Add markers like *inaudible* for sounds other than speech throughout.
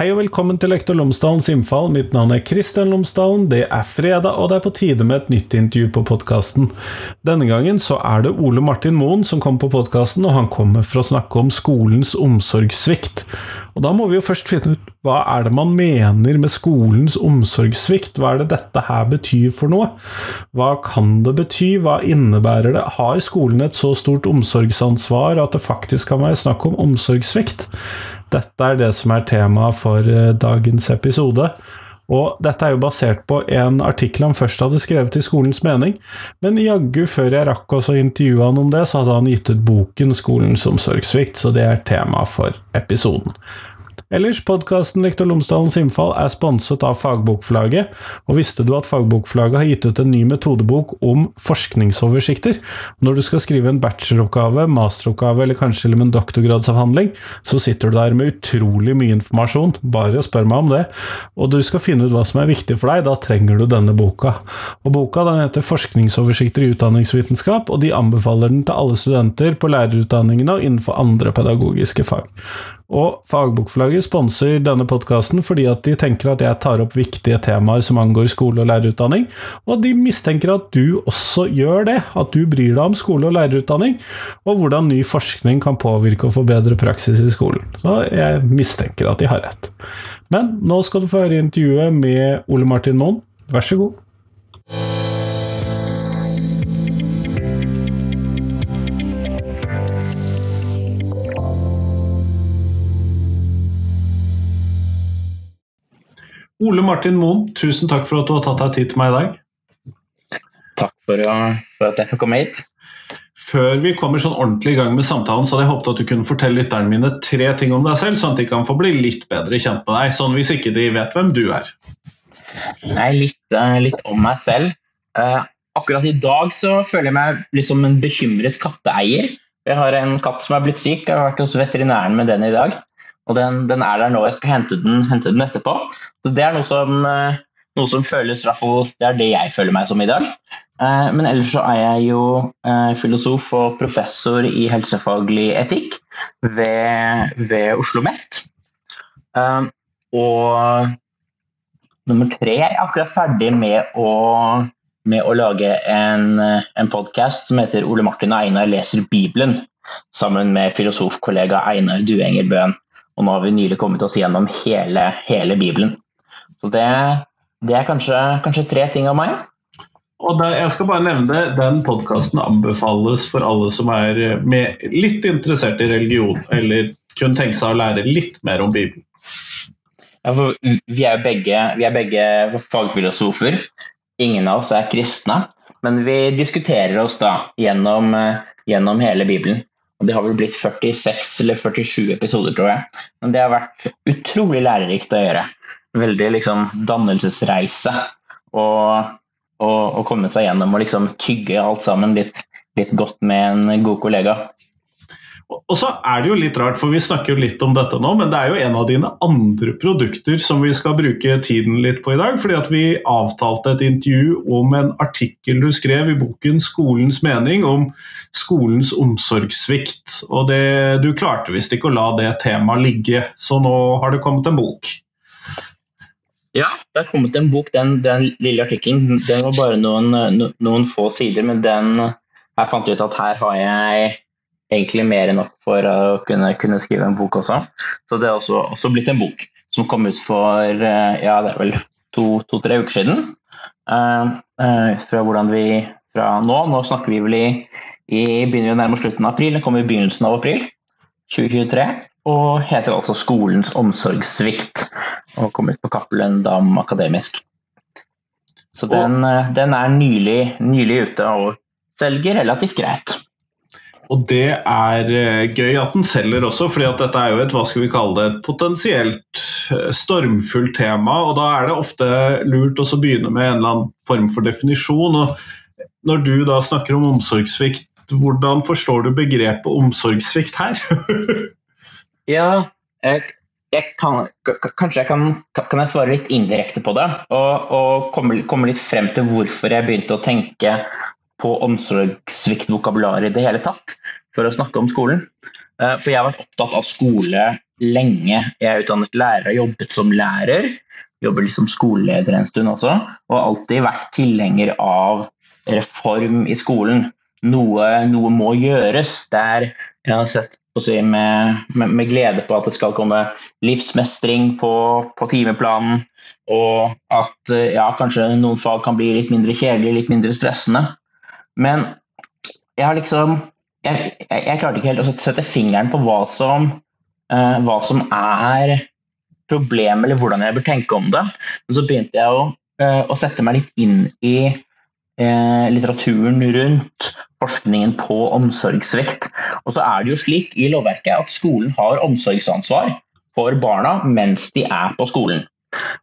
Hei og velkommen til Lektor Lomsdalens innfall. Mitt navn er Kristian Lomsdalen. Det er fredag, og det er på tide med et nytt intervju på podkasten. Denne gangen så er det Ole Martin Moen som kommer på podkasten, og han kommer for å snakke om skolens omsorgssvikt. Og da må vi jo først finne ut hva er det man mener med skolens omsorgssvikt? Hva er det dette her betyr for noe? Hva kan det bety? Hva innebærer det? Har skolen et så stort omsorgsansvar at det faktisk kan være snakk om omsorgssvikt? Dette er det som er temaet for eh, dagens episode. Og dette er jo basert på en artikkel han først hadde skrevet i Skolens mening, men jaggu, før jeg rakk å intervjue han om det, så hadde han gitt ut boken Skolens omsorgssvikt, så det er tema for episoden. Ellers, podkasten Lektor Lomsdalens innfall er sponset av Fagbokforlaget, og visste du at Fagbokforlaget har gitt ut en ny metodebok om forskningsoversikter? Når du skal skrive en bacheloroppgave, masteroppgave eller kanskje til og med en doktorgradsavhandling, så sitter du der med utrolig mye informasjon, bare spør meg om det, og du skal finne ut hva som er viktig for deg, da trenger du denne boka. Og Boka den heter Forskningsoversikter i utdanningsvitenskap, og de anbefaler den til alle studenter på lærerutdanningene og innenfor andre pedagogiske fag. Og Fagbokforlaget sponser denne podkasten fordi at de tenker at jeg tar opp viktige temaer som angår skole og lærerutdanning, og de mistenker at du også gjør det, at du bryr deg om skole og lærerutdanning, og hvordan ny forskning kan påvirke og forbedre praksis i skolen. Så jeg mistenker at de har rett. Men nå skal du få høre intervjuet med Ole Martin Moen. Vær så god. Ole Martin Moen, tusen takk for at du har tatt deg tid til meg i dag. Takk for, for at jeg fikk komme hit. Før vi kommer sånn ordentlig i gang med samtalen, så hadde jeg håpet at du kunne fortelle lytterne mine tre ting om deg selv, sånn at de kan få bli litt bedre kjent med deg, sånn hvis ikke de vet hvem du er. Nei, litt, eh, litt om meg selv. Uh, akkurat i dag så føler jeg meg litt som en bekymret katteeier. Jeg har en katt som er blitt syk, jeg har vært hos veterinæren med den i dag. Og den, den, er der nå, jeg skal hente den, hente den etterpå. Så det er noe som, eh, noe som føles Det er det jeg føler meg som i dag. Eh, men ellers så er jeg jo eh, filosof og professor i helsefaglig etikk ved, ved Oslo OsloMet. Og nummer tre jeg er akkurat ferdig med å, med å lage en, en podkast som heter Ole Martin og Einar leser Bibelen, sammen med filosofkollega Einar Duenger Bøhn. Og nå har vi nylig kommet oss gjennom hele, hele Bibelen. Så det, det er kanskje, kanskje, tre ting av meg. Og der, jeg skal bare nevne det, Den podkasten anbefales for alle som er med, litt interessert i religion, eller kunne tenke seg å lære litt mer om Bibelen. Ja, vi, er begge, vi er begge fagfilosofer. Ingen av oss er kristne. Men vi diskuterer oss da gjennom, gjennom hele Bibelen. Og Det har vel blitt 46 eller 47 episoder, tror jeg. Men det har vært utrolig lærerikt å gjøre. Veldig liksom dannelsesreise. Og, og, og komme seg gjennom og liksom tygge alt sammen litt, litt godt med en god kollega. Og så er det jo litt rart, for vi snakker jo litt om dette nå, men det er jo en av dine andre produkter som vi skal bruke tiden litt på i dag. Fordi at vi avtalte et intervju om en artikkel du skrev i boken 'Skolens mening' om skolens omsorgssvikt. Og det, du klarte visst ikke å la det temaet ligge, så nå har det kommet en bok. Ja, det har kommet en bok. Den, den lille artikkelen den var bare noen, noen få sider, men den jeg fant ut at her har jeg egentlig mer enn nok for å kunne, kunne, skrive en bok også. Så det er også, også, blitt en bok som kom ut for eh, ja, det er vel to-tre to, uker siden. Uh, uh, fra hvordan vi fra nå Nå snakker vi vel i, i begynner vi å slutten av april. Den kommer i begynnelsen av april 2023. Og heter altså 'Skolens omsorgssvikt'. Og kom ut på Cappelen Dam Akademisk. Så den, den er nylig, nylig ute og selger relativt greit. Og det er eh, gøy at den selger også, fordi at dette er jo et hva skal vi kalle det, et potensielt eh, stormfullt tema. og Da er det ofte lurt å begynne med en eller annen form for definisjon. og Når du da snakker om omsorgssvikt, hvordan forstår du begrepet omsorgssvikt her? *laughs* ja, jeg, jeg kan, kanskje jeg kan, kan jeg svare litt indirekte på det, og, og komme, komme, litt frem til hvorfor jeg begynte å tenke på omsorgssvikt-vokabular i det hele tatt, for å snakke om skolen. Eh, for jeg har vært opptatt av skole lenge. Jeg er utdannet lærer, jobbet som lærer. Jobber som skoleleder en stund også. Og alltid vært tilhenger av reform i skolen. Noe, noe må gjøres. Der jeg har sett si, med, med, med, glede på at det skal komme livsmestring på, på timeplanen. Og at ja, kanskje noen fag kan bli litt mindre kjedelige, litt mindre stressende. Men jeg har liksom jeg, jeg, jeg, klarte ikke helt å sette fingeren på hva som, uh, hva som er problemet, eller hvordan jeg bør tenke om det. Men så begynte jeg å, uh, å sette meg litt inn i uh, litteraturen rundt forskningen på omsorgssvikt. Og så er det jo slik i lovverket at skolen har omsorgsansvar for barna mens de er på skolen.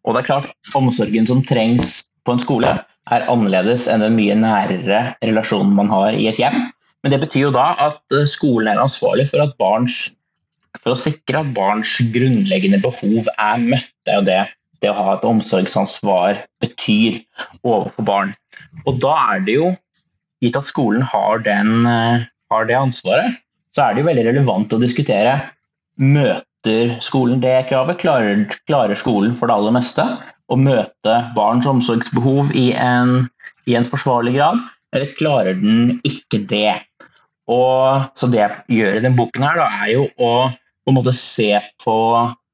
Og det er klart, omsorgen som trengs på en skole, er annerledes enn den mye nærere relasjonen man har i et hjem. Men det betyr jo da at eh, skolen er ansvarlig for, barns, for å sikre at barns grunnleggende behov er møtt. Det er jo det det å ha et omsorgsansvar betyr overfor barn. Og da er det jo, gitt at skolen har, den, eh, har det ansvaret, så er det jo veldig relevant å diskutere møter skolen det kravet. Klarer, klarer skolen for det aller meste å møte barns omsorgsbehov i en, i en forsvarlig grad, eller klarer den ikke det? Og, så det jeg gjør i denne boken, her, da, er jo å på en måte se på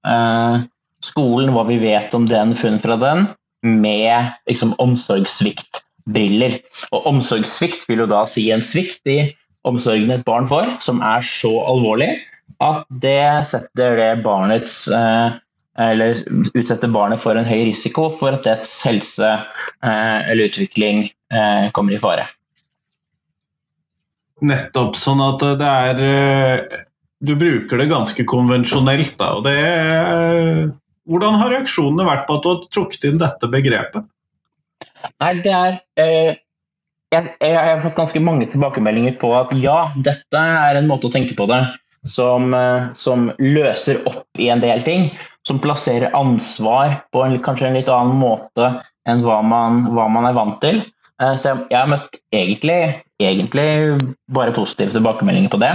eh, skolen, hva vi vet om den, funn fra den, med liksom, omsorgssviktbriller. Og omsorgssvikt vil jo da si en svikt i omsorgen et barn får, som er så alvorlig at det setter det barnets eh, eller utsette barnet for en høy risiko for at dets helse eh, eller utvikling eh, kommer i fare. Nettopp. Sånn at det er eh, Du bruker det ganske konvensjonelt, da. Og det er, Hvordan har reaksjonene vært på at du har trukket inn dette begrepet? Nei, det er eh, jeg, jeg, har fått ganske mange tilbakemeldinger på at ja, dette er en måte å tenke på det som, eh, som løser opp i en del ting. Som plasserer ansvar på en, kanskje en litt annen måte enn hva man, hva man er vant til. Eh, så jeg, har møtt egentlig, egentlig, bare positive tilbakemeldinger på det.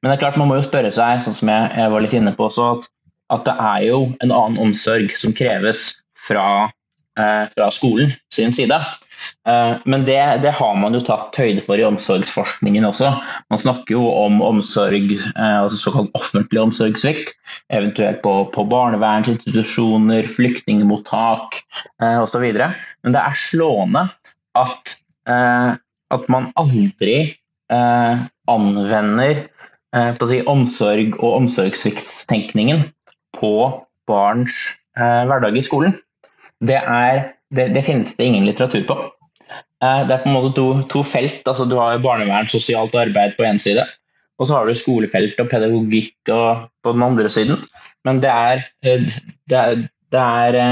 Men det er klart man må jo spørre seg, sånn som jeg var litt inne på også, at, at, det er jo en annen omsorg som kreves fra, eh, fra skolen sin side. Eh, men det, det, har man jo tatt høyde for i omsorgsforskningen også. Man snakker jo om omsorg, eh, altså såkalt offentlig omsorgssvikt, eventuelt på, på barnevernsinstitusjoner, flyktningmottak eh, osv. Men det er slående at, at man aldri anvender si, omsorg og omsorgssviktstenkningen på barns hverdag i skolen. Det, er, det, det, finnes det ingen litteratur på. Eh, det er på en måte to, to felt. altså Du har barnevern, sosialt arbeid på én side, og så har du skolefelt og pedagogikk og, på den andre siden. Men det er, eh, det er, det er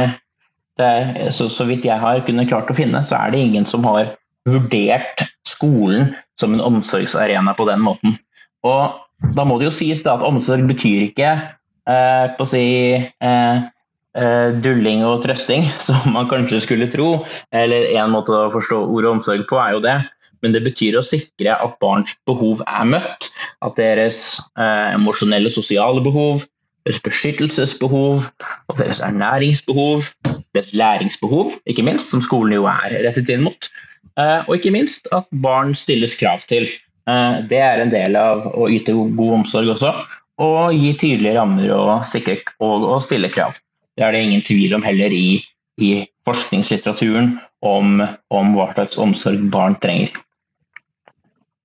er, så, så, vidt jeg har kunnet klart å finne, så er det ingen som har vurdert skolen som en omsorgsarena på den måten. Og da må det jo sies at omsorg betyr ikke eh, på å si eh, eh, dulling og trøsting, *laughs* som man kanskje skulle tro. Eller en måte å forstå ordet omsorg på er jo det. Men det betyr å sikre at barns behov er møtt. At deres eh, emosjonelle sosiale behov, deres beskyttelsesbehov og deres ernæringsbehov deres læringsbehov, ikke minst, som skolen jo er rettet inn mot. Eh, og ikke minst at barn stilles krav til. Eh, det er en del av å yte god omsorg også. Og gi tydelige rammer og, sikre, og, og stille krav. Det er det ingen tvil om heller i, i forskningslitteraturen om, om hva slags omsorg barn trenger.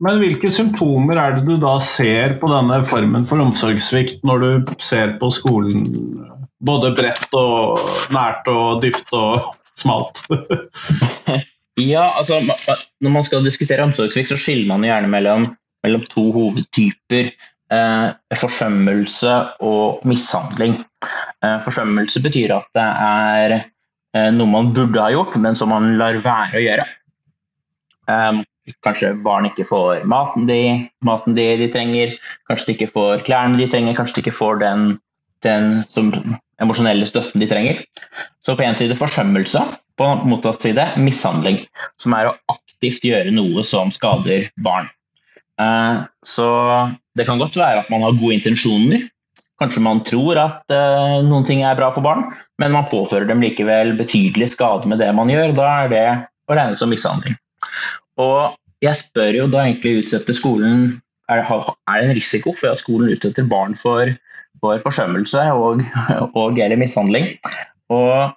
Men hvilke symptomer er det du da ser på denne formen for omsorgssvikt når du ser på skolen både bredt og nært og dypt og *laughs* smalt. *laughs* ja, altså når man skal diskutere omsorgssvikt, så skiller man gjerne mellom, mellom to hovedtyper. Eh, forsømmelse og mishandling. Eh, forsømmelse betyr at det er eh, noe man burde ha gjort, men som man lar være å gjøre. Kanskje barn ikke får maten de, maten de, de trenger, kanskje de ikke får klærne de trenger, kanskje de ikke får den, den emosjonelle støtten de trenger. Så på én side forsømmelse, på motsatt side mishandling. Som er å aktivt gjøre noe som skader barn. Eh, så det kan godt være at man har gode intensjoner, Kanskje man tror at uh, noen ting er bra for barn, men man påfører dem likevel betydelig skade med det man gjør. Da er det å regne som mishandling. Og jeg spør jo da egentlig utsetter skolen er det, er det en risiko for at skolen utsetter barn for, for forsømmelse og, *laughs* og, eller mishandling. Og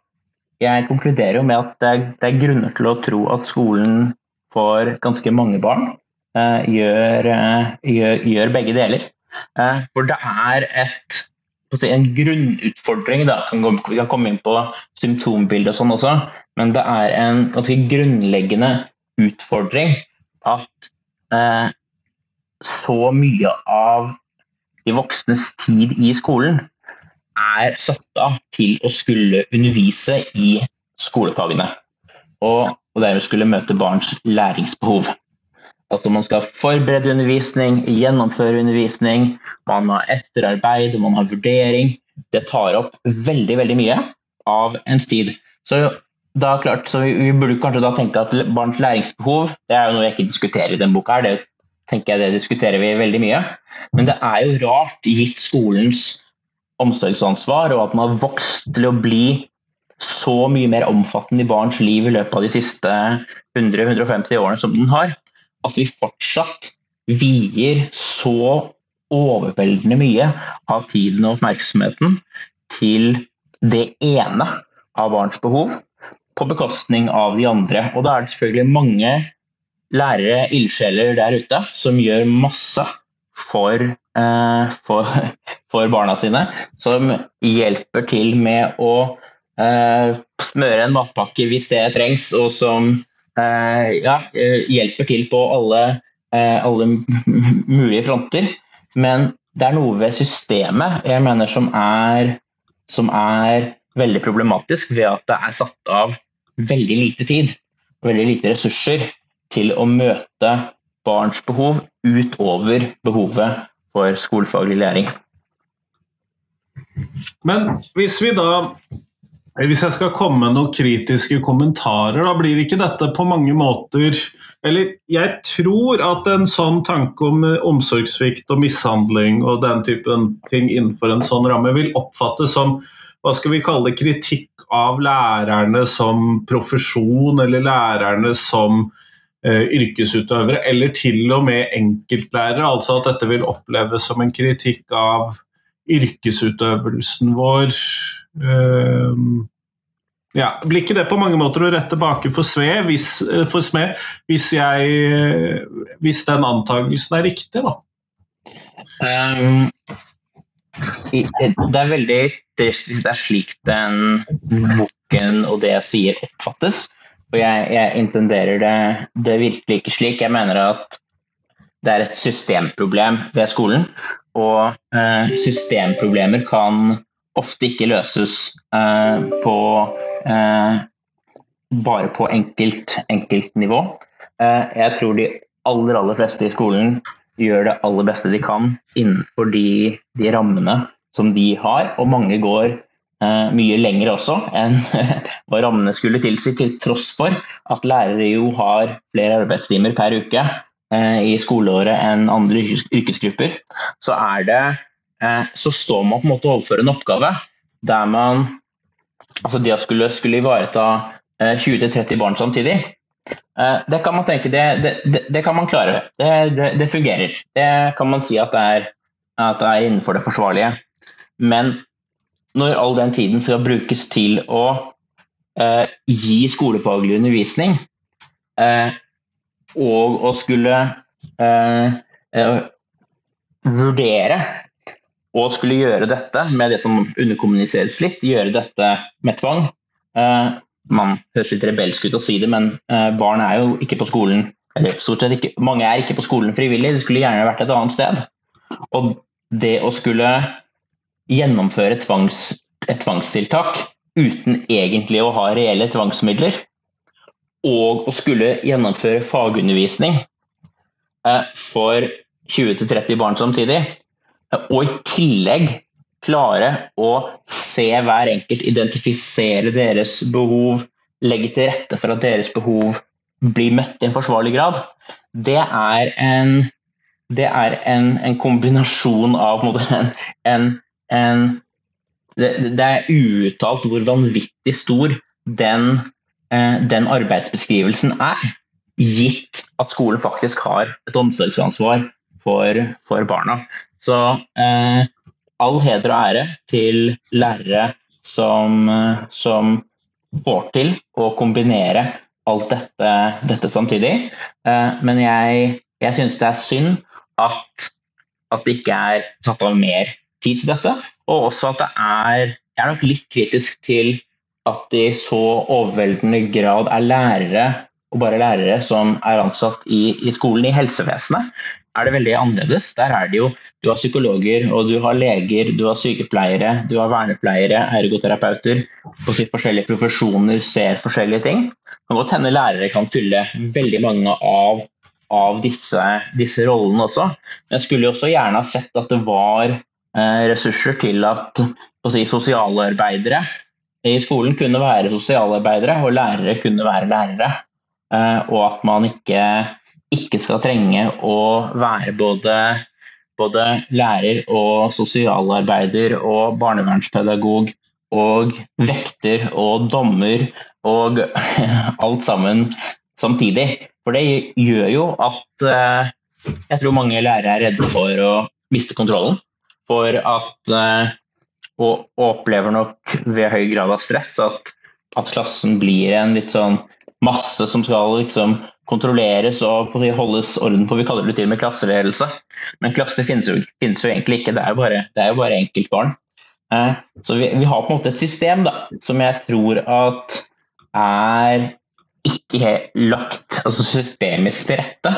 jeg konkluderer jo med at det det er, grunner til å tro at skolen får ganske mange barn gjør, uh, gjør, gjør, begge deler. Uh, for det er et, en grunnutfordring, da. vi kan komme inn på symptombildet og sånn også, men det er en ganske grunnleggende utfordring at så mye av de voksnes tid i skolen er satt av til å skulle undervise i skolefagene. Og, og dermed skulle møte barns læringsbehov. Altså Man skal forberede undervisning, gjennomføre undervisning, man har etterarbeid, man har vurdering. Det tar opp veldig veldig mye av ens tid. Så da klart, så vi, burde kanskje da tenke at barns læringsbehov det er jo noe jeg ikke diskuterer i denne boka. Det tenker jeg det diskuterer vi veldig mye. Men det er jo rart, gitt skolens omsorgsansvar, og at man har vokst til å bli så mye mer omfattende i barns liv i løpet av de siste 100-150 årene som den har, at vi fortsatt vier så overveldende mye av tiden og oppmerksomheten til det ene av barns behov, på bekostning av de andre. Og da er det selvfølgelig mange lærere, ildsjeler der ute, som gjør masse for, eh, for, for, barna sine. Som hjelper til med å eh, smøre en matpakke hvis det trengs, og som ja, eh, hjelper til på alle, eh, alle *laughs* mulige fronter. Men det er noe ved systemet jeg mener som er, som er veldig problematisk ved at det er satt av veldig lite tid, veldig lite ressurser til å møte barns behov utover behovet for skolefaglig læring. Men hvis vi da hvis jeg skal komme med noen kritiske kommentarer, da blir ikke dette på mange måter Eller jeg tror at en sånn tanke om omsorgssvikt og mishandling og den typen ting innenfor en sånn ramme vil oppfattes som hva skal vi kalle det, kritikk av lærerne som profesjon, eller lærerne som Eh, yrkesutøvere, eller til og med enkeltlærere. Altså at dette vil oppleves som en kritikk av yrkesutøvelsen vår. Uh, ja, Blir ikke det på mange måter å rette bake for, eh, for smed hvis, jeg, hvis den antakelsen er riktig, da? Um, det er veldig trist hvis det er slik den boken og det jeg sier, oppfattes. Og jeg, jeg intenderer det, det virkelig ikke slik. Jeg mener at det er et systemproblem ved skolen. Og eh, systemproblemer kan ofte ikke løses eh, på eh, bare på enkelt, enkeltnivå. Eh, jeg tror de aller, aller fleste i skolen gjør det aller beste de kan innenfor de, de rammene som de har, og mange går Eh, mye lenger også enn *laughs* hva rammene skulle tilsi, til tross for at lærere jo har flere arbeidstimer per uke eh, i skoleåret enn andre yrkesgrupper, så, er det, så står man på en måte overfor en oppgave der man Altså det å skulle, skulle ivareta 20-30 barn samtidig, det kan man tenke, det, det, det kan man klare. Det, fungerer. Det kan man si at det, er, at det er innenfor det forsvarlige. Men når all den tiden skal brukes til å eh, gi skolefaglig undervisning, eh, og å skulle eh, eh, vurdere og skulle gjøre dette med det som underkommuniseres litt, gjøre dette med tvang. Eh, man høres litt rebelsk ut å si det, men eh, barn er jo ikke på skolen eller stort sett ikke, Mange er ikke på skolen frivillig, de skulle gjerne vært et annet sted. Og det å skulle gjennomføre tvangs, et tvangstiltak uten egentlig å ha reelle tvangsmidler, og å skulle gjennomføre fagundervisning eh, for 20-30 barn samtidig, og i tillegg klare å se hver enkelt, identifisere deres behov, legge til rette for at deres behov blir møtt i en forsvarlig grad, det er en, det er en, en kombinasjon av en, en det, det er uuttalt hvor vanvittig stor den, eh, den arbeidsbeskrivelsen er, gitt at skolen faktisk har et omsorgsansvar for, for barna. Så eh, all heder og ære til lærere som, som får til å kombinere alt dette, dette samtidig. Eh, men jeg, jeg syns det er synd at, at det ikke er tatt av mer tid til dette. Og også at det er Jeg er nok litt kritisk til at det i så overveldende grad er lærere, og bare lærere, som er ansatt i, i skolen. I helsevesenet er det veldig annerledes. Der er det jo Du har psykologer, og du har leger, du har sykepleiere, du har vernepleiere, ergoterapeuter. På sitt forskjellige profesjoner ser forskjellige ting. Det kan godt hende lærere kan fylle veldig mange av av disse, disse, rollene også. Jeg skulle også gjerne ha sett at det var Eh, ressurser til at si, sosialarbeidere i skolen kunne være sosialarbeidere, og lærere kunne være lærere. Eh, og at man ikke, ikke skal trenge å være både, både lærer og sosialarbeider og barnevernspedagog og vekter og dommer og *laughs* alt sammen samtidig. For det gjør jo at eh, jeg tror mange lærere er redde for å miste kontrollen for at eh, Og opplever nok ved høy grad av stress at, at klassen blir en litt sånn masse som skal liksom kontrolleres og si, holdes orden på. Vi kaller det til og med klasseledelse. Men klasse finnes jo, finnes jo egentlig ikke, det er jo bare, det er jo bare enkeltbarn. Eh, så vi, vi, har på en måte et system da, som jeg tror at er ikke lagt altså systemisk til rette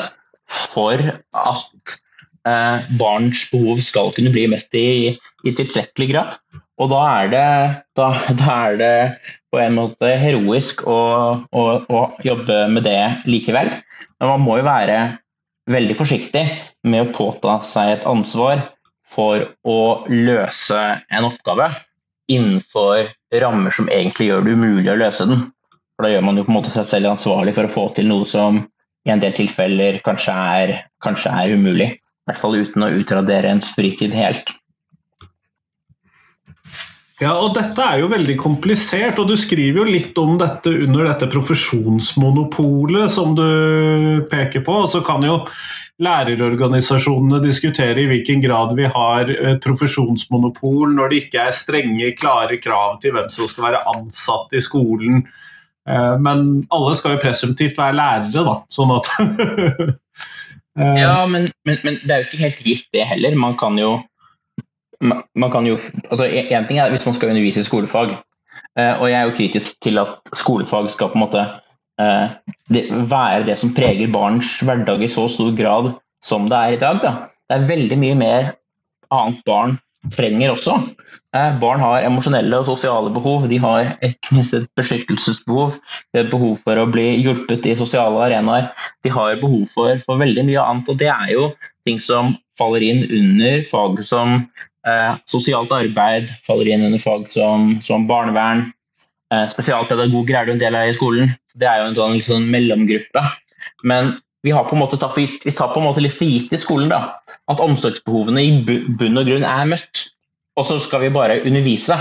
for at Eh, barns behov skal kunne bli møtt i, i tilstrekkelig grad. Og da er, det, da, da er det, på en måte heroisk å, å, å, jobbe med det likevel. Men man må jo være veldig forsiktig med å påta seg et ansvar for å løse en oppgave innenfor rammer som egentlig gjør det umulig å løse den. For da gjør man jo på en måte seg selv ansvarlig for å få til noe som i en del tilfeller kanskje er, kanskje er umulig. I hvert fall uten å utradere ens fritid helt. Ja, og dette er jo veldig komplisert, og du skriver jo litt om dette under dette profesjonsmonopolet som du peker på. Og så kan jo lærerorganisasjonene diskutere i hvilken grad vi har et profesjonsmonopol når det ikke er strenge, klare krav til hvem som skal være ansatt i skolen. Eh, men alle skal jo presumptivt være lærere, da. Sånn at *laughs* Eh, ja, men, men, men, det er jo ikke helt gitt, det heller. Man kan jo, man kan jo altså en ting er hvis man skal undervise i skolefag, eh, og jeg er jo kritisk til at skolefag skal på en måte eh, det, være det som preger barns hverdag i så stor grad som det er i dag. Da. Det er veldig mye mer annet barn trenger også. Eh, barn har emosjonelle og sosiale behov. De har et, beskyttelsesbehov. De har behov for å bli hjulpet i sosiale arenaer. De har behov for, for, veldig mye annet. og Det er jo ting som faller inn under fag som eh, sosialt arbeid, faller inn under fag som, som barnevern. Eh, spesialpedagoger er det en del av i skolen. Så det er jo en sånn, sånn mellomgruppe. Men vi, har på en måte tatt vi tar på en måte litt for gitt i skolen da, at omsorgsbehovene i bunn og grunn er møtt. Og så skal vi bare undervise.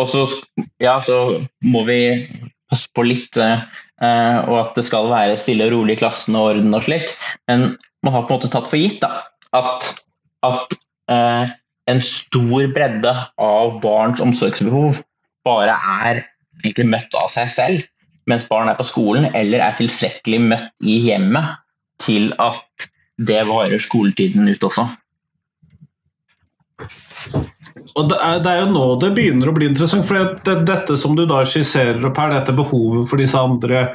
Og så, ja, så må vi passe på litt, eh, og at det skal være stille og rolig i klassen og orden og slik. Men man har på en måte tatt for gitt da, at, at eh, en stor bredde av barns omsorgsbehov bare er egentlig møtt av seg selv mens barn er på skolen, eller er tilstrekkelig møtt i hjemmet til at det varer skoletiden ut også. Og det er, det er, jo nå det begynner å bli interessant. for det, Dette som du da skisserer opp her, dette behovet for disse andre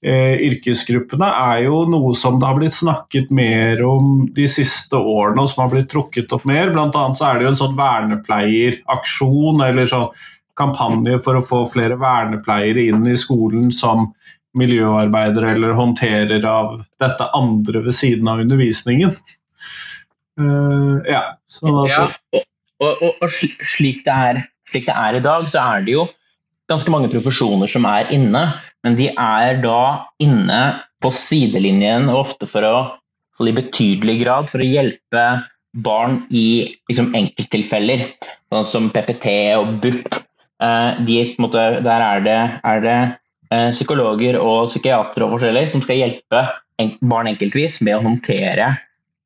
yrkesgruppene, er jo noe som det har blitt snakket mer om de siste årene, og som har blitt trukket opp mer. Blant annet så er det jo en sånn vernepleieraksjon, eller sånn kampanje for å få flere vernepleiere inn i skolen som miljøarbeidere eller håndterer av dette andre ved siden av undervisningen. Uh, ja, sånn ja, og, og, og slik, det er, slik, det er, i dag, så er det jo ganske mange profesjoner som er inne, men de er da inne på sidelinjen og ofte for å i betydelig grad for å hjelpe barn i liksom, enkelttilfeller. sånn som PPT og BUP. Eh, de, måte, der er det, er det eh, psykologer og psykiatere og forskjellig som skal hjelpe barn enkeltvis med å håndtere,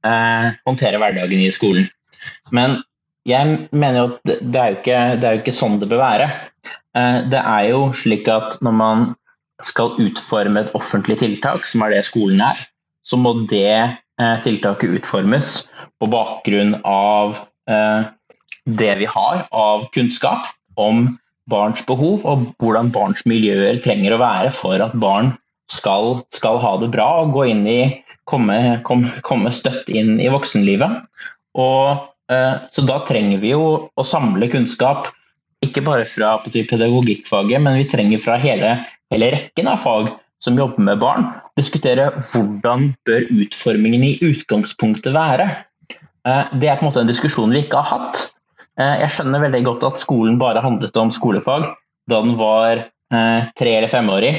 eh, håndtere hverdagen i skolen. Men jeg mener jo at det er jo ikke, det er jo ikke sånn det bør være. Eh, det er jo slik at når man skal utforme et offentlig tiltak, som er det skolen er, så må det eh, tiltaket utformes på bakgrunn av eh, det vi har av kunnskap om barns behov og hvordan barns miljøer trenger å være for at barn skal, skal ha det bra og gå inn i, komme, kom, komme støtt inn i voksenlivet. Og, så da trenger vi jo å samle kunnskap ikke bare fra pedagogikkfaget, men vi trenger fra hele, hele, rekken av fag som jobber med barn, diskutere hvordan bør utformingen i utgangspunktet være. Eh, det er på en måte en diskusjon vi ikke har hatt. Eh, jeg skjønner veldig godt at skolen bare handlet om skolefag da den var eh, tre- eller femårig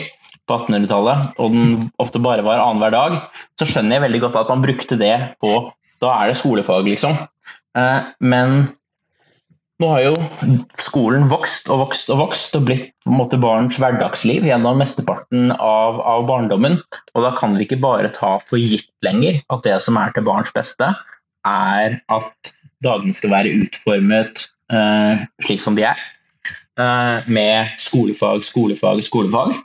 på 1800-tallet, og den ofte bare var annenhver dag. Så skjønner jeg veldig godt at man brukte det på Da er det skolefag, liksom. Men nå har jo skolen vokst og vokst og vokst og blitt på en måte barns hverdagsliv gjennom mesteparten av, av, barndommen. Og da kan vi ikke bare ta for gitt lenger at det som er til barns beste, er at dagene skal være utformet eh, slik som de er. Eh, med skolefag, skolefag, skolefag.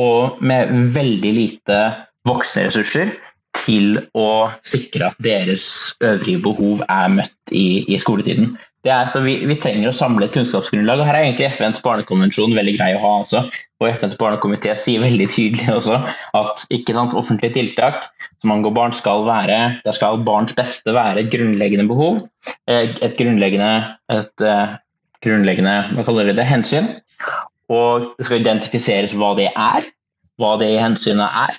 Og med veldig lite voksne ressurser til å sikre at deres øvrige behov er møtt i, i skoletiden. Er, vi, vi, trenger å samle et kunnskapsgrunnlag. og Her er egentlig FNs barnekonvensjon veldig grei å ha. også, og FNs barnekomité sier veldig tydelig også at ikke sant, offentlige tiltak som angår barn skal være Der skal barns beste være et grunnleggende behov. Eh, et grunnleggende, et, uh, grunnleggende hva kaller det, hensyn. Og det skal identifiseres hva det er, hva det hensynet er.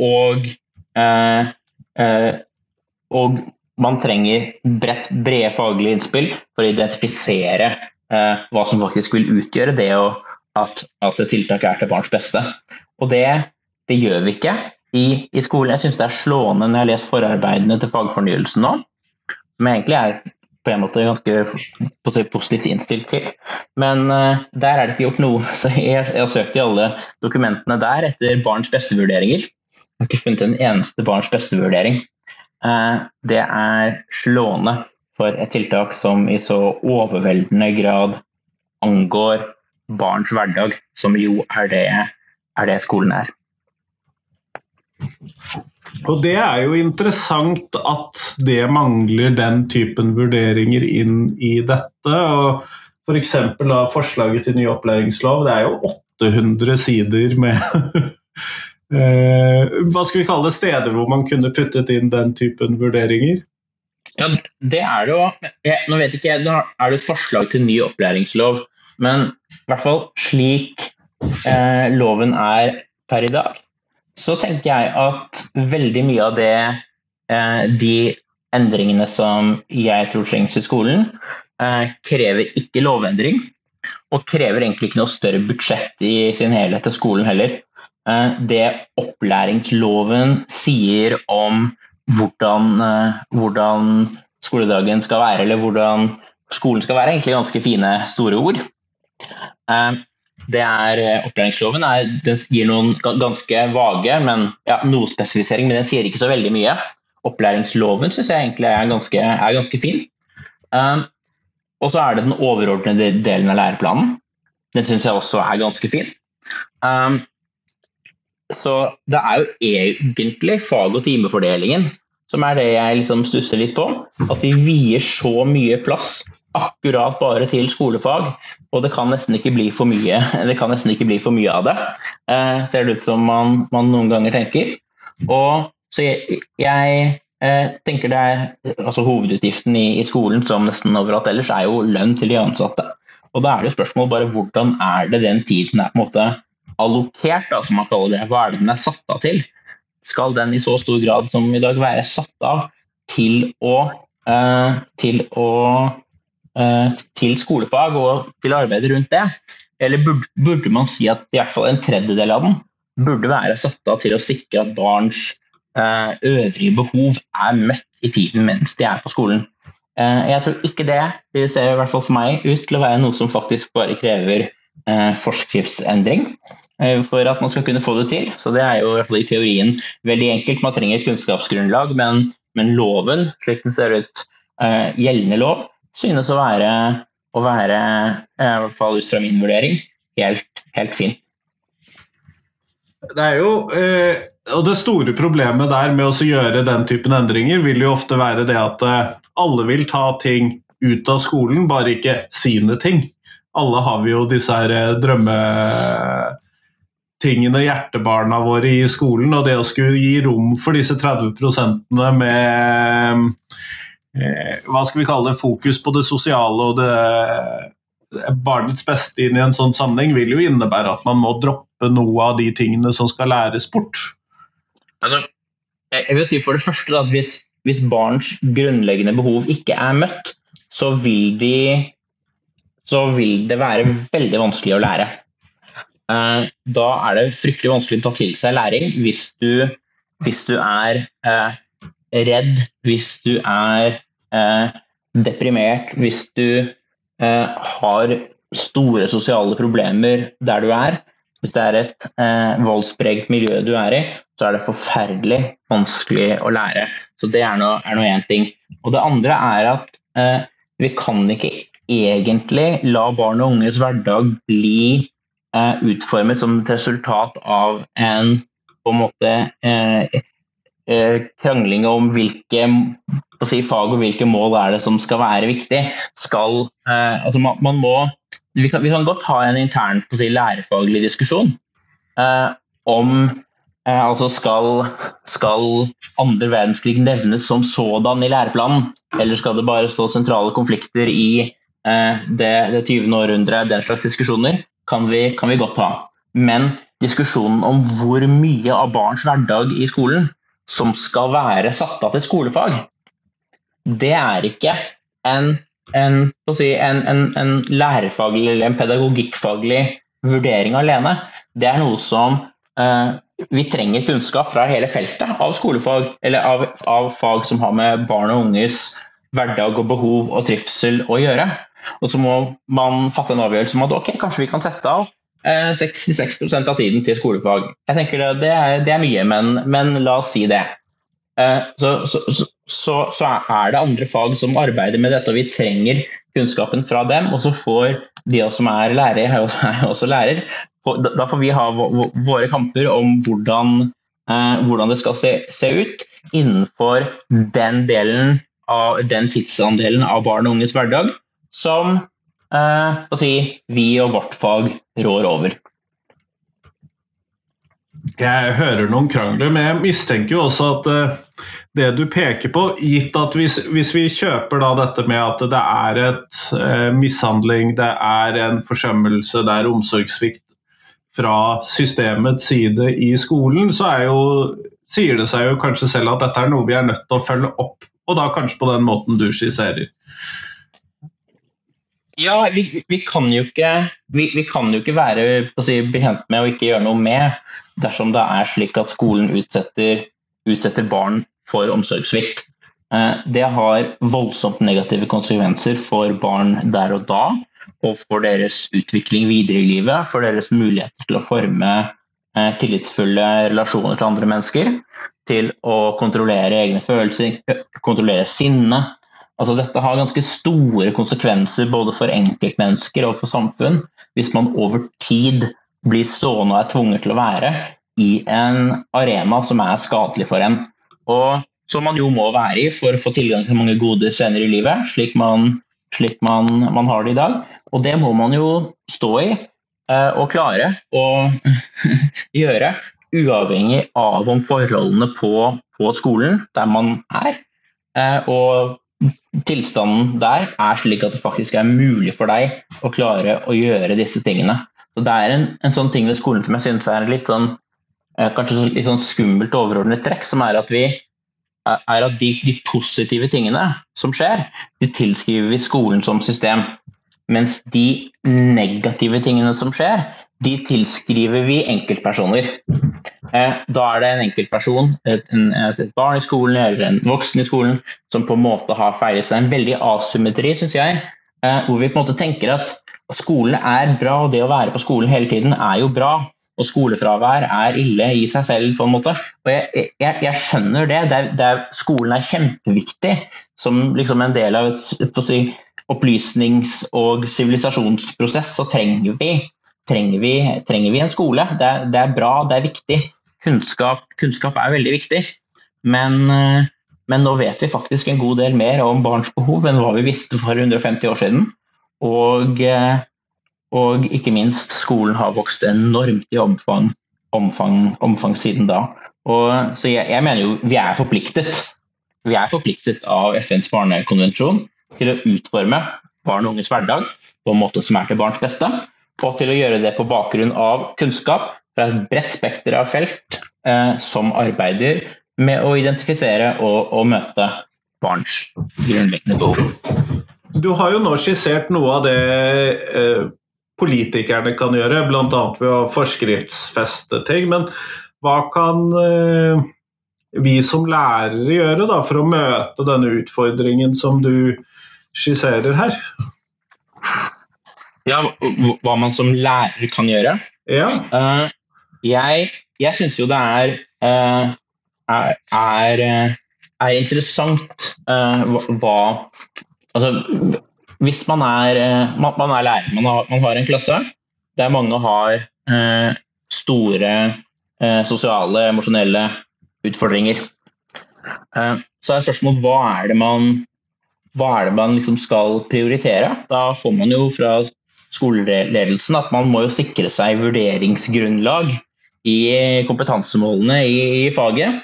Og, eh, eh, og man trenger bredt, brede faglige innspill for å identifisere eh, hva som faktisk vil utgjøre det å, at, at tiltak er til barns beste. Og det, det gjør vi ikke i, i skolen. Jeg syns det er slående når jeg har lest forarbeidene til fagfornyelsen nå, som egentlig er på en måte ganske positivt innstilt til. Men uh, der er det ikke gjort noe. *laughs* Så jeg, jeg har søkt i alle dokumentene der etter barns beste-vurderinger. Jeg har ikke funnet en eneste barns beste-vurdering. Eh, det er slående for et tiltak som i så overveldende grad angår barns hverdag, som jo er det, er det skolen er. Og det er jo interessant at det mangler den typen vurderinger inn i dette. og for eksempel, da, forslaget til ny opplæringslov, det er jo 800 sider med *laughs* hva skal vi kalle det, steder hvor man kunne puttet inn den typen vurderinger? Ja, det er det jo. Nå vet ikke jeg, er det et forslag til ny opplæringslov, men i hvert fall slik eh, loven er per i dag, så tenker jeg at veldig mye av det eh, de endringene som jeg tror trengs i skolen, eh, krever ikke lovendring. Og krever egentlig ikke noe større budsjett i sin helhet til skolen heller. Eh, det opplæringsloven sier om hvordan, eh, hvordan, skoledagen skal være, eller hvordan skolen skal være, egentlig ganske fine, store ord. Eh, det er, Opplæringsloven er, gir noen ganske vage, men ja, noe spesifisering, men den sier ikke så veldig mye. Opplæringsloven syns jeg egentlig er ganske, er ganske fin. og så er det den overordnede delen av læreplanen. Den syns jeg også er ganske fin. Så det er jo egentlig fag- og timefordelingen som er det jeg liksom stusser litt på. At vi vier så mye plass akkurat bare til skolefag, og det kan nesten ikke bli for mye, ikke bli for mye av det. Eh, ser det ut som man, man, noen ganger tenker. Og så jeg, jeg eh, tenker det er altså Hovedutgiften i, i, skolen som nesten overalt ellers er jo lønn til de ansatte. Og da er det spørsmål bare hvordan er det den tiden er på en måte allokert, da, som man kaller det. Hva er det den er satt av til? Skal den i så stor grad som i dag være satt av til å, eh, til, å eh, til skolefag og til arbeidet rundt det? Eller burde, burde, man si at i hvert fall en tredjedel av den burde være satt av til å sikre at barns eh, øvrige behov er møtt i tiden mens de er på skolen? Eh, jeg tror ikke det. Det ser i hvert fall for meg ut til å være noe som faktisk bare krever forskriftsendring eh, for at man skal kunne få det til. Så det er jo i teorien veldig enkelt. Man trenger et kunnskapsgrunnlag, men, men loven, slik den ser ut, gjeldende lov, synes å være, å være i hvert fall ut fra min vurdering, helt, helt fin. Det er jo og det store problemet der med å gjøre den typen endringer vil jo ofte være det at eh, alle vil ta ting ut av skolen, bare ikke sine ting. Alle har vi jo disse her eh, drømmetingene, hjertebarna våre i skolen, og det å skulle gi rom for disse 30% med eh, hva skal vi kalle det, fokus på det sosiale og det barnets beste inn i en sånn sammenheng, vil jo innebære at man må droppe noe av de tingene som skal læres bort. Altså, jeg vil si for det første at hvis, hvis, barns grunnleggende behov ikke er møtt, så vil, de, så vil det være veldig vanskelig å lære. Uh, da er det fryktelig vanskelig å ta til seg læring hvis du, hvis du er uh, redd, hvis du er uh, deprimert, hvis du har store sosiale problemer der du er. Hvis det er et voldspreget miljø du er i, så er det forferdelig vanskelig å lære. Så det er nå én ting. Og det andre er at eh, vi kan ikke egentlig la barn og unges hverdag bli eh, utformet som et resultat av en på en måte eh, eh krangling om hvilke si, fag og hvilke mål er det som skal være viktig. Skal, eh, altså man, man må, vi kan, vi kan, godt ha en intern si, lærefaglig diskusjon eh, om Eh, altså skal, skal andre verdenskrig nevnes som sådan i læreplanen, eller skal det bare stå sentrale konflikter i det, det 20. århundret? Den slags diskusjoner kan vi, kan vi, godt ha. Men diskusjonen om hvor mye av barns hverdag i skolen som skal være satt av til skolefag, det er ikke en, en, si, en, en lærerfaglig eller en pedagogikkfaglig vurdering alene. Det er noe som eh, vi trenger kunnskap fra hele feltet av skolefag, eller av, av, fag som har med barn og unges hverdag og behov og trivsel å gjøre. Og så må man fatte en avgjørelse om at ok, kanskje vi kan sette av eh, 66 av tiden til skolefag. Jeg tenker Det, er, det er, mye, men, men, la oss si det. Eh, så, så, så, så, er det andre fag som arbeider med dette, og vi trenger kunnskapen fra dem. Og så får de som er lærere, jeg er også lærer, da får vi ha våre kamper om hvordan, eh, hvordan det skal se, se, ut innenfor den delen av den tidsandelen av barn og unges hverdag som eh, si, vi og vårt fag rår over. Jeg hører noen krangler, men jeg mistenker jo også at eh, det du peker på, gitt at hvis, hvis vi kjøper da dette med at det er et eh, mishandling, det er en forsømmelse, det er omsorgssvikt fra systemets side i skolen, så jo, sier det seg jo kanskje selv at dette er noe vi er nødt til å følge opp, og da kanskje på den måten du skisserer. Ja, vi, vi, kan ikke, vi, vi kan jo ikke være si, bekjent med og ikke gjøre noe med dersom det er slik at skolen utsetter, utsetter barn for omsorgssvikt. Eh, det har voldsomt negative konsekvenser for barn der og da, og for deres utvikling videre i livet, for deres muligheter til å forme eh, tillitsfulle relasjoner til andre mennesker, til å kontrollere egne følelser, kontrollere sinne. Altså, dette har ganske store konsekvenser både for enkeltmennesker og for samfunn hvis man over tid blir stående og er tvunget til å være i en arena som er skadelig for en. Og som man jo må være i for å få tilgang til mange gode senere i livet, slik man slik man, man, har det i dag. Og det må man jo stå i eh, og klare å *laughs* gjøre, uavhengig av om forholdene på, på skolen der man er, eh, og tilstanden der er slik at det faktisk er mulig for deg å klare å gjøre disse tingene. Så Det er en, en sånn ting ved skolen som jeg synes er litt sånn, eh, kanskje litt sånn skummelt overordnet trekk, som er at vi er at de, de, positive tingene som skjer, de tilskriver vi skolen som system. Mens de negative tingene som skjer, de tilskriver vi enkeltpersoner. Eh, da er det en enkeltperson, et, et, barn i skolen eller en voksen i skolen, som på en måte har feilet seg. En veldig asymmetri, syns jeg. eh, Hvor vi på en måte tenker at skolen er bra, og det å være på skolen hele tiden er jo bra. Og skolefravær er ille i seg selv, på en måte. Og jeg, jeg, jeg skjønner det. det, er, det er, skolen er kjempeviktig som liksom en del av et, et, et, et opplysnings- og sivilisasjonsprosess. Så trenger vi, trenger vi, trenger vi en skole. Det det er bra, det er viktig. Kunnskap, kunnskap er veldig viktig. Men, eh, men nå vet vi faktisk en god del mer om barns behov enn hva vi visste for 150 år siden. Og, eh, og ikke minst, skolen har vokst enormt i omfang, omfang, omfang siden da. Og, så jeg, jeg mener jo vi er forpliktet. Vi er forpliktet av FNs barnekonvensjon til å utforme barn og unges hverdag på en måte som er til barns beste, og til å gjøre det på bakgrunn av kunnskap fra et bredt spekter av felt eh, som arbeider med å identifisere og, og møte barns grunnleggende behov. Du har jo nå skissert noe av det eh, politikerne kan gjøre, bl.a. ved å forskriftsfeste ting. Men hva kan eh, vi som lærere gjøre da, for å møte denne utfordringen som du skisserer her? Ja, hva- hva man som lærer kan gjøre. Ja, Eh, jeg jeg syns jo det er, eh, er, er, eh, er interessant eh, hva- Altså, hvis man er, man, man er lærer, man har, man har en klasse der mange har store sosiale, emosjonelle utfordringer. Så er spørsmålet hva er det man, er det man liksom skal prioritere? Da får man jo fra skoleledelsen at man må jo sikre seg vurderingsgrunnlag i kompetansemålene i, i faget.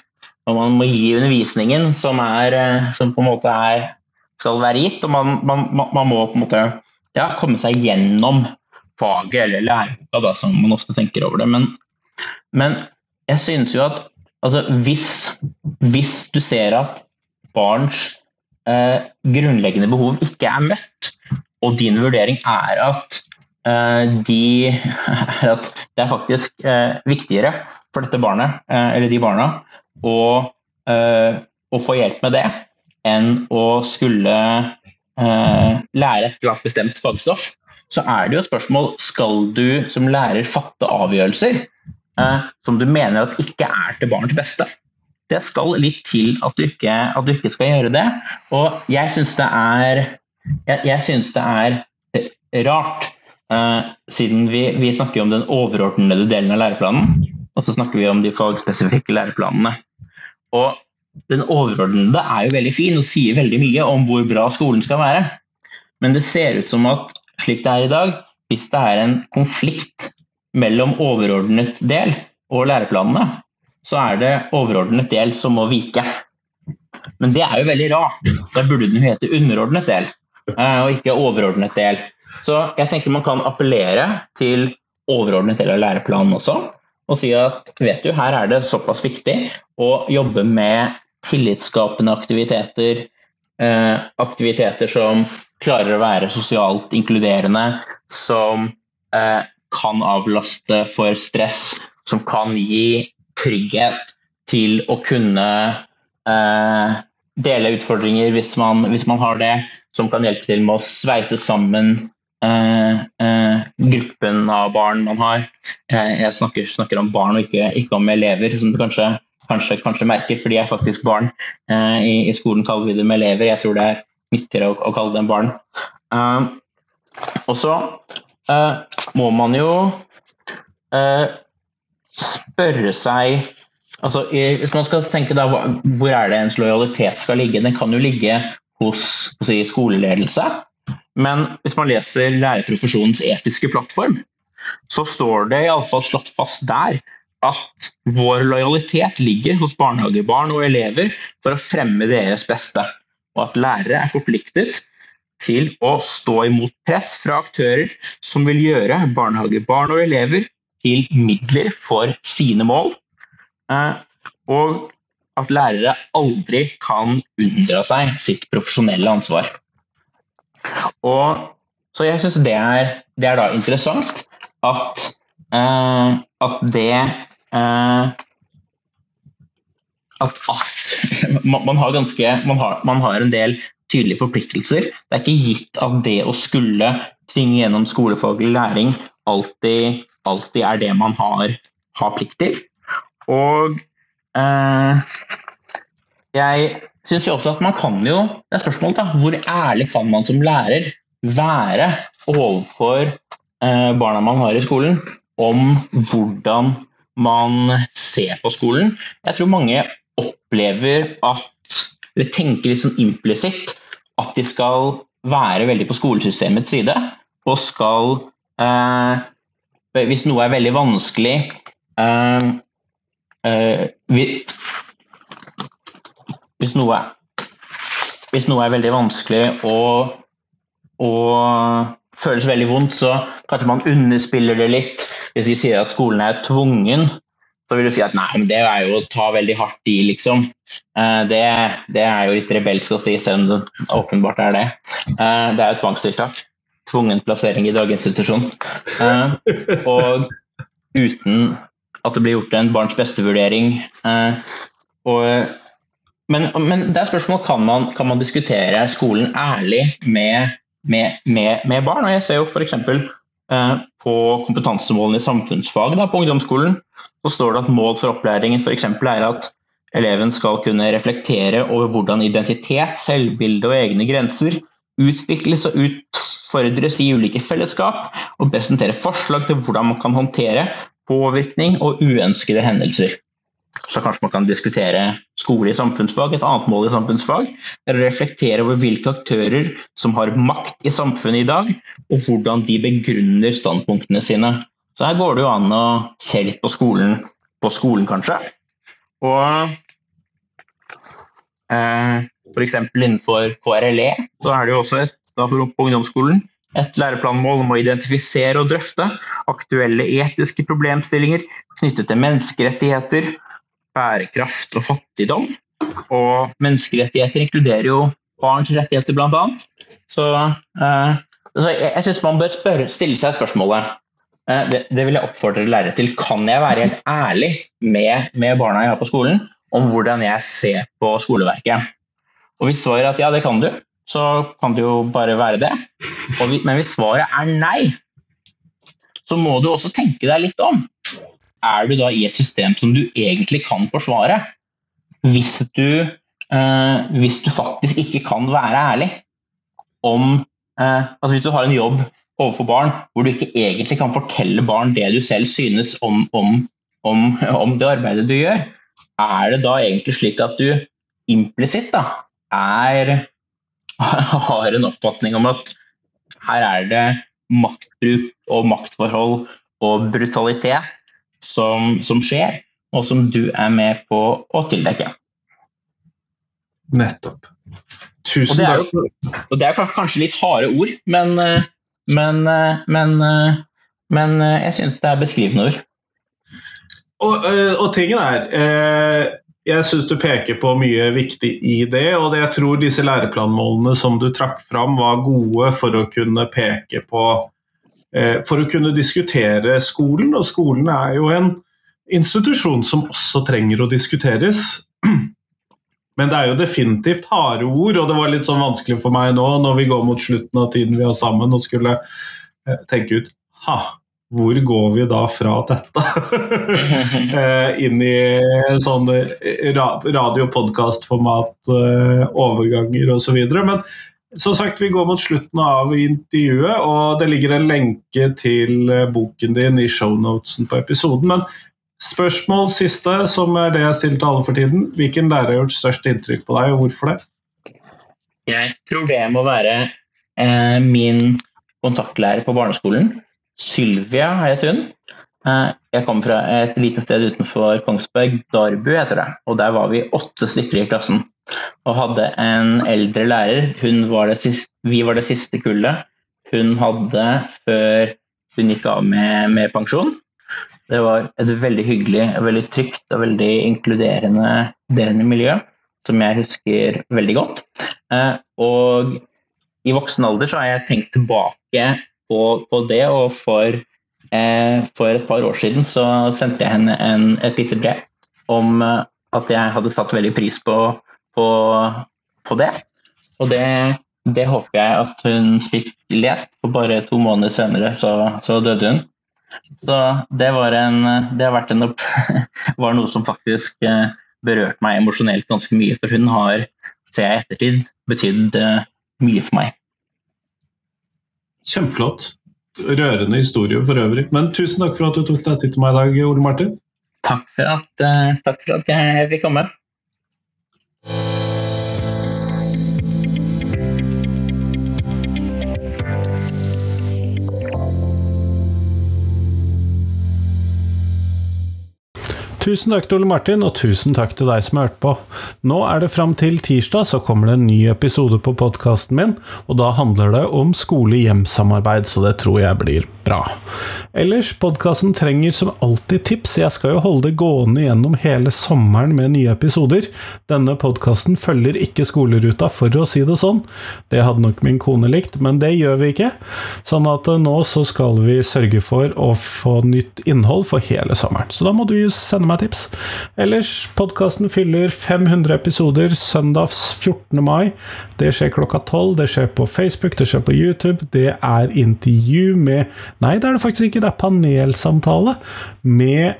Og man må gi undervisningen som, er, eh, som på en måte er, skal være gitt. Og man, man, man må på en måte ja, komme seg gjennom faget eller læreboka, da, som man ofte tenker over det. Men, men jeg synes jo at altså, hvis, hvis du ser at barns eh, grunnleggende behov ikke er møtt, og din vurdering er at, de, *laughs* er at det er faktisk eh, viktigere for dette barnet, eh, eller de barna, å, eh, å få hjelp med det, enn å skulle eh, lære et klart bestemt fagstoff, så er det jo et spørsmål skal du som lærer fatte avgjørelser eh, som du mener at ikke er til barns beste. Det skal litt til at du ikke, at du ikke skal gjøre det. Og jeg syns det jeg, synes det er eh, rart, eh, siden vi, vi snakker om den overordnede delen av læreplanen, og så snakker vi om de fagspesifikke læreplanene. Og den overordnede er jo veldig fin og sier veldig mye om hvor bra skolen skal være. Men det ser ut som at slik det er i dag, hvis det er en konflikt mellom overordnet del og læreplanene, så er det overordnet del som må vike. Men det er jo veldig rart. Da burde den hete underordnet del, eh, og ikke overordnet del. Så jeg tenker man kan appellere til overordnet del av læreplanen også, og si at vet du, her er det såpass viktig å jobbe med tillitsskapende aktiviteter, eh, aktiviteter som klarer å være sosialt inkluderende, som eh, kan avlaste for stress, som kan gi trygghet til å kunne eh, dele utfordringer hvis man, hvis man har det, som kan hjelpe til med å sveise sammen eh, eh, gruppen av barn man har. Jeg, jeg snakker, snakker om barn og ikke, ikke om elever, som du kanskje, kanskje, kanskje merker, for de er faktisk barn. Eh, i, I skolen kaller vi dem elever, jeg tror det er nyttigere å, å kalle dem barn. Eh, og så eh, må man jo spørre seg altså, Hvis man skal tenke da, hvor er det ens lojalitet skal ligge? Den kan jo ligge hos si, skoleledelse. Men hvis man leser lærerprofesjonens etiske plattform, så står det iallfall slått fast der at vår lojalitet ligger hos barnehagebarn og elever for å fremme deres beste, og at lærere er forpliktet til å stå imot press fra aktører som vil gjøre barnehagebarn og elever til midler for sine mål, eh, og at lærere aldri kan unndra seg sitt profesjonelle ansvar. Og, så jeg syns det, det er da interessant at, eh, at det eh, at, at man, man, har ganske man har, man har en del tydelige forpliktelser. Det er ikke gitt at det å skulle tvinge gjennom skolefaglig læring alltid, alltid er det man har, har plikt til. Og eh, jeg syns jeg også at man kan jo Det er spørsmålet, da. Hvor ærlig kan man som lærer være overfor eh, barna man har i skolen, om hvordan man ser på skolen? Jeg tror mange opplever at Eller tenker liksom implisitt at de skal være veldig på skolesystemets side, og skal eh, Hvis noe er veldig vanskelig eh, eh, hvis, noe, hvis noe er veldig vanskelig og, og føles veldig vondt, så kanskje man underspiller det litt. Hvis de sier at skolen er tvungen, så vil du si at nei, men det er jo å ta veldig hardt i, liksom. Eh, det, det er jo litt rebelsk å si, selv om det åpenbart er det. Eh, det er jo tvangstiltak. Tvungen plassering i daginstitusjon. Eh, og uten at det blir gjort en barns beste-vurdering. Men, men det er spørsmål kan man kan man diskutere skolen ærlig med, med, med, med barn. Og jeg ser jo f.eks. på kompetansemålene i samfunnsfag da, på ungdomsskolen så står det at mål for opplæringen f.eks. er at eleven skal kunne reflektere over hvordan identitet, selvbilde og egne grenser utvikles og utfordres i ulike fellesskap, og presentere forslag til hvordan man kan håndtere påvirkning og uønskede hendelser. Så kanskje man kan diskutere skole i samfunnsfag. Et annet mål i samfunnsfag Eller reflektere over hvilke aktører som har makt i samfunnet i dag, og hvordan de begrunner standpunktene sine. Så her går det jo an å se litt på skolen, på skolen kanskje. Og eh, f.eks. innenfor KRLE så er det jo også et, da for ungdomsskolen et læreplanmål om å identifisere og drøfte aktuelle etiske problemstillinger knyttet til menneskerettigheter, bærekraft og fattigdom. Og menneskerettigheter inkluderer jo barns rettigheter, bl.a. Så, eh, så jeg, jeg syns man bør spørre, stille seg spørsmålet Eh, det, det, vil jeg oppfordre lærere til. Kan jeg være helt ærlig med, med, barna jeg har på skolen, om hvordan jeg ser på skoleverket? Og Hvis svaret er at ja, det kan du, så kan det jo bare være det. Vi, men hvis svaret er nei, så må du også tenke deg litt om. Er du da i et system som du egentlig kan forsvare? Hvis du, eh, hvis du faktisk ikke kan være ærlig om eh, altså Hvis du har en jobb overfor barn, hvor du ikke egentlig kan fortelle barn det du selv synes om, om, om, om det arbeidet du gjør, er det da egentlig slik at du implisitt *laughs* har en oppfatning om at her er det maktbruk og maktforhold og brutalitet som, som skjer, og som du er med på å tildekke. Nettopp. Tusen takk. Og det er kanskje litt harde ord, men eh, men, eh, men, eh, men jeg syns det er beskrivende ord. Og, og, tingen er Jeg syns du peker på mye viktig i det, og jeg tror disse læreplanmålene som du trakk fram, var gode for å kunne peke på For å kunne diskutere skolen, og skolen er jo en institusjon som også trenger å diskuteres. *clears throat* Men det er jo definitivt harde ord, og det var litt sånn vanskelig for meg nå når vi går mot slutten av tiden vi har sammen og skulle eh, tenke ut ha, hvor går vi da fra dette? *laughs* Eh, inn i sånn eh, radio- og podkastformat, overganger osv. Men som sagt, vi går mot slutten av intervjuet, og det ligger en lenke til boken din i shownotesen på episoden. Men Spørsmål siste, som er det jeg stiller til alle for tiden. Hvilken lærer har gjort størst inntrykk på deg, og hvorfor det? Jeg tror det må være eh, min kontaktlærer på barneskolen. Sylvia het hun. Eh, jeg kom fra et lite sted utenfor Kongsberg, Darbu heter det. Og der var vi åtte stykker i klassen. Og hadde en eldre lærer. Var siste, vi var det siste kullet hun hadde før hun gikk av med, med pensjon. Det var et veldig hyggelig, veldig trygt og veldig inkluderende miljø som jeg husker veldig godt. Eh, og i voksen alder så har jeg tenkt tilbake på, på det, og for, eh, for, et par år siden så sendte jeg henne en, et lite brev om, at jeg hadde satt veldig pris på, på, på det. Og det, det, håper jeg at hun fikk lest, for bare to måneder senere så, så døde hun. Så det var, en, det har vært en opp, *laughs* var noe som faktisk eh, berørte meg emosjonelt ganske mye. For hun har, ser jeg i ettertid, betydd eh, mye for meg. Kjempeflott. Rørende historie for øvrig. Men tusen takk for at du tok deg tid til meg i dag, Ole Martin. Takk for at, uh, takk for at jeg fikk komme. Tusen takk til Ole Martin, og tusen takk til deg som har hørt på. Nå er det fram til tirsdag, så kommer det en ny episode på podkasten min, og da handler det om skole-hjem-samarbeid, så det tror jeg blir bra. Ellers, podkasten trenger som alltid tips, jeg skal jo holde det gående gjennom hele sommeren med nye episoder. Denne podkasten følger ikke skoleruta, for å si det sånn. Det hadde nok min kone likt, men det gjør vi ikke. Sånn at eh, nå så skal vi sørge for å få nytt innhold for hele sommeren. Så da må du sende meg tips. Ellers, podkasten fyller 500 episoder søndags 14. mai. Det skjer klokka 12. Det skjer på Facebook, det skjer på YouTube. Det er intervju med Nei, det er det faktisk ikke. Det er panelsamtale med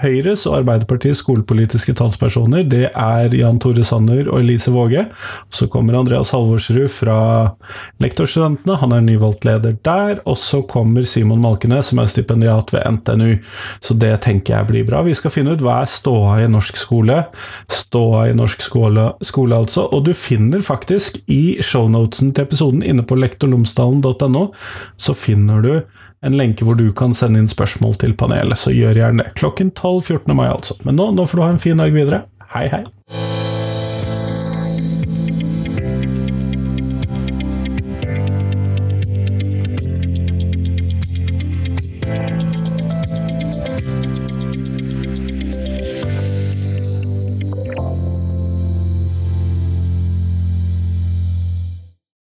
Høyres og Arbeiderpartiets skolepolitiske talspersoner, det er Jan Tore Sanner og Elise Våge. Så kommer Andreas Halvorsrud fra Lektorstudentene, han er nyvalgt leder der. Og så kommer Simon Malkenes, som er stipendiat ved NTNU. Så det tenker jeg blir bra. Vi skal finne ut hva er ståa i norsk skole. Ståa i norsk skole, skole altså. Og du finner faktisk i shownotesen til episoden inne på lektorlomsdalen.no, så finner du en lenke hvor du kan sende inn spørsmål til panelet, så gjør gjerne det. Klokken 12 14. mai, altså. Men nå, nå får du ha en fin dag videre. Hei, hei.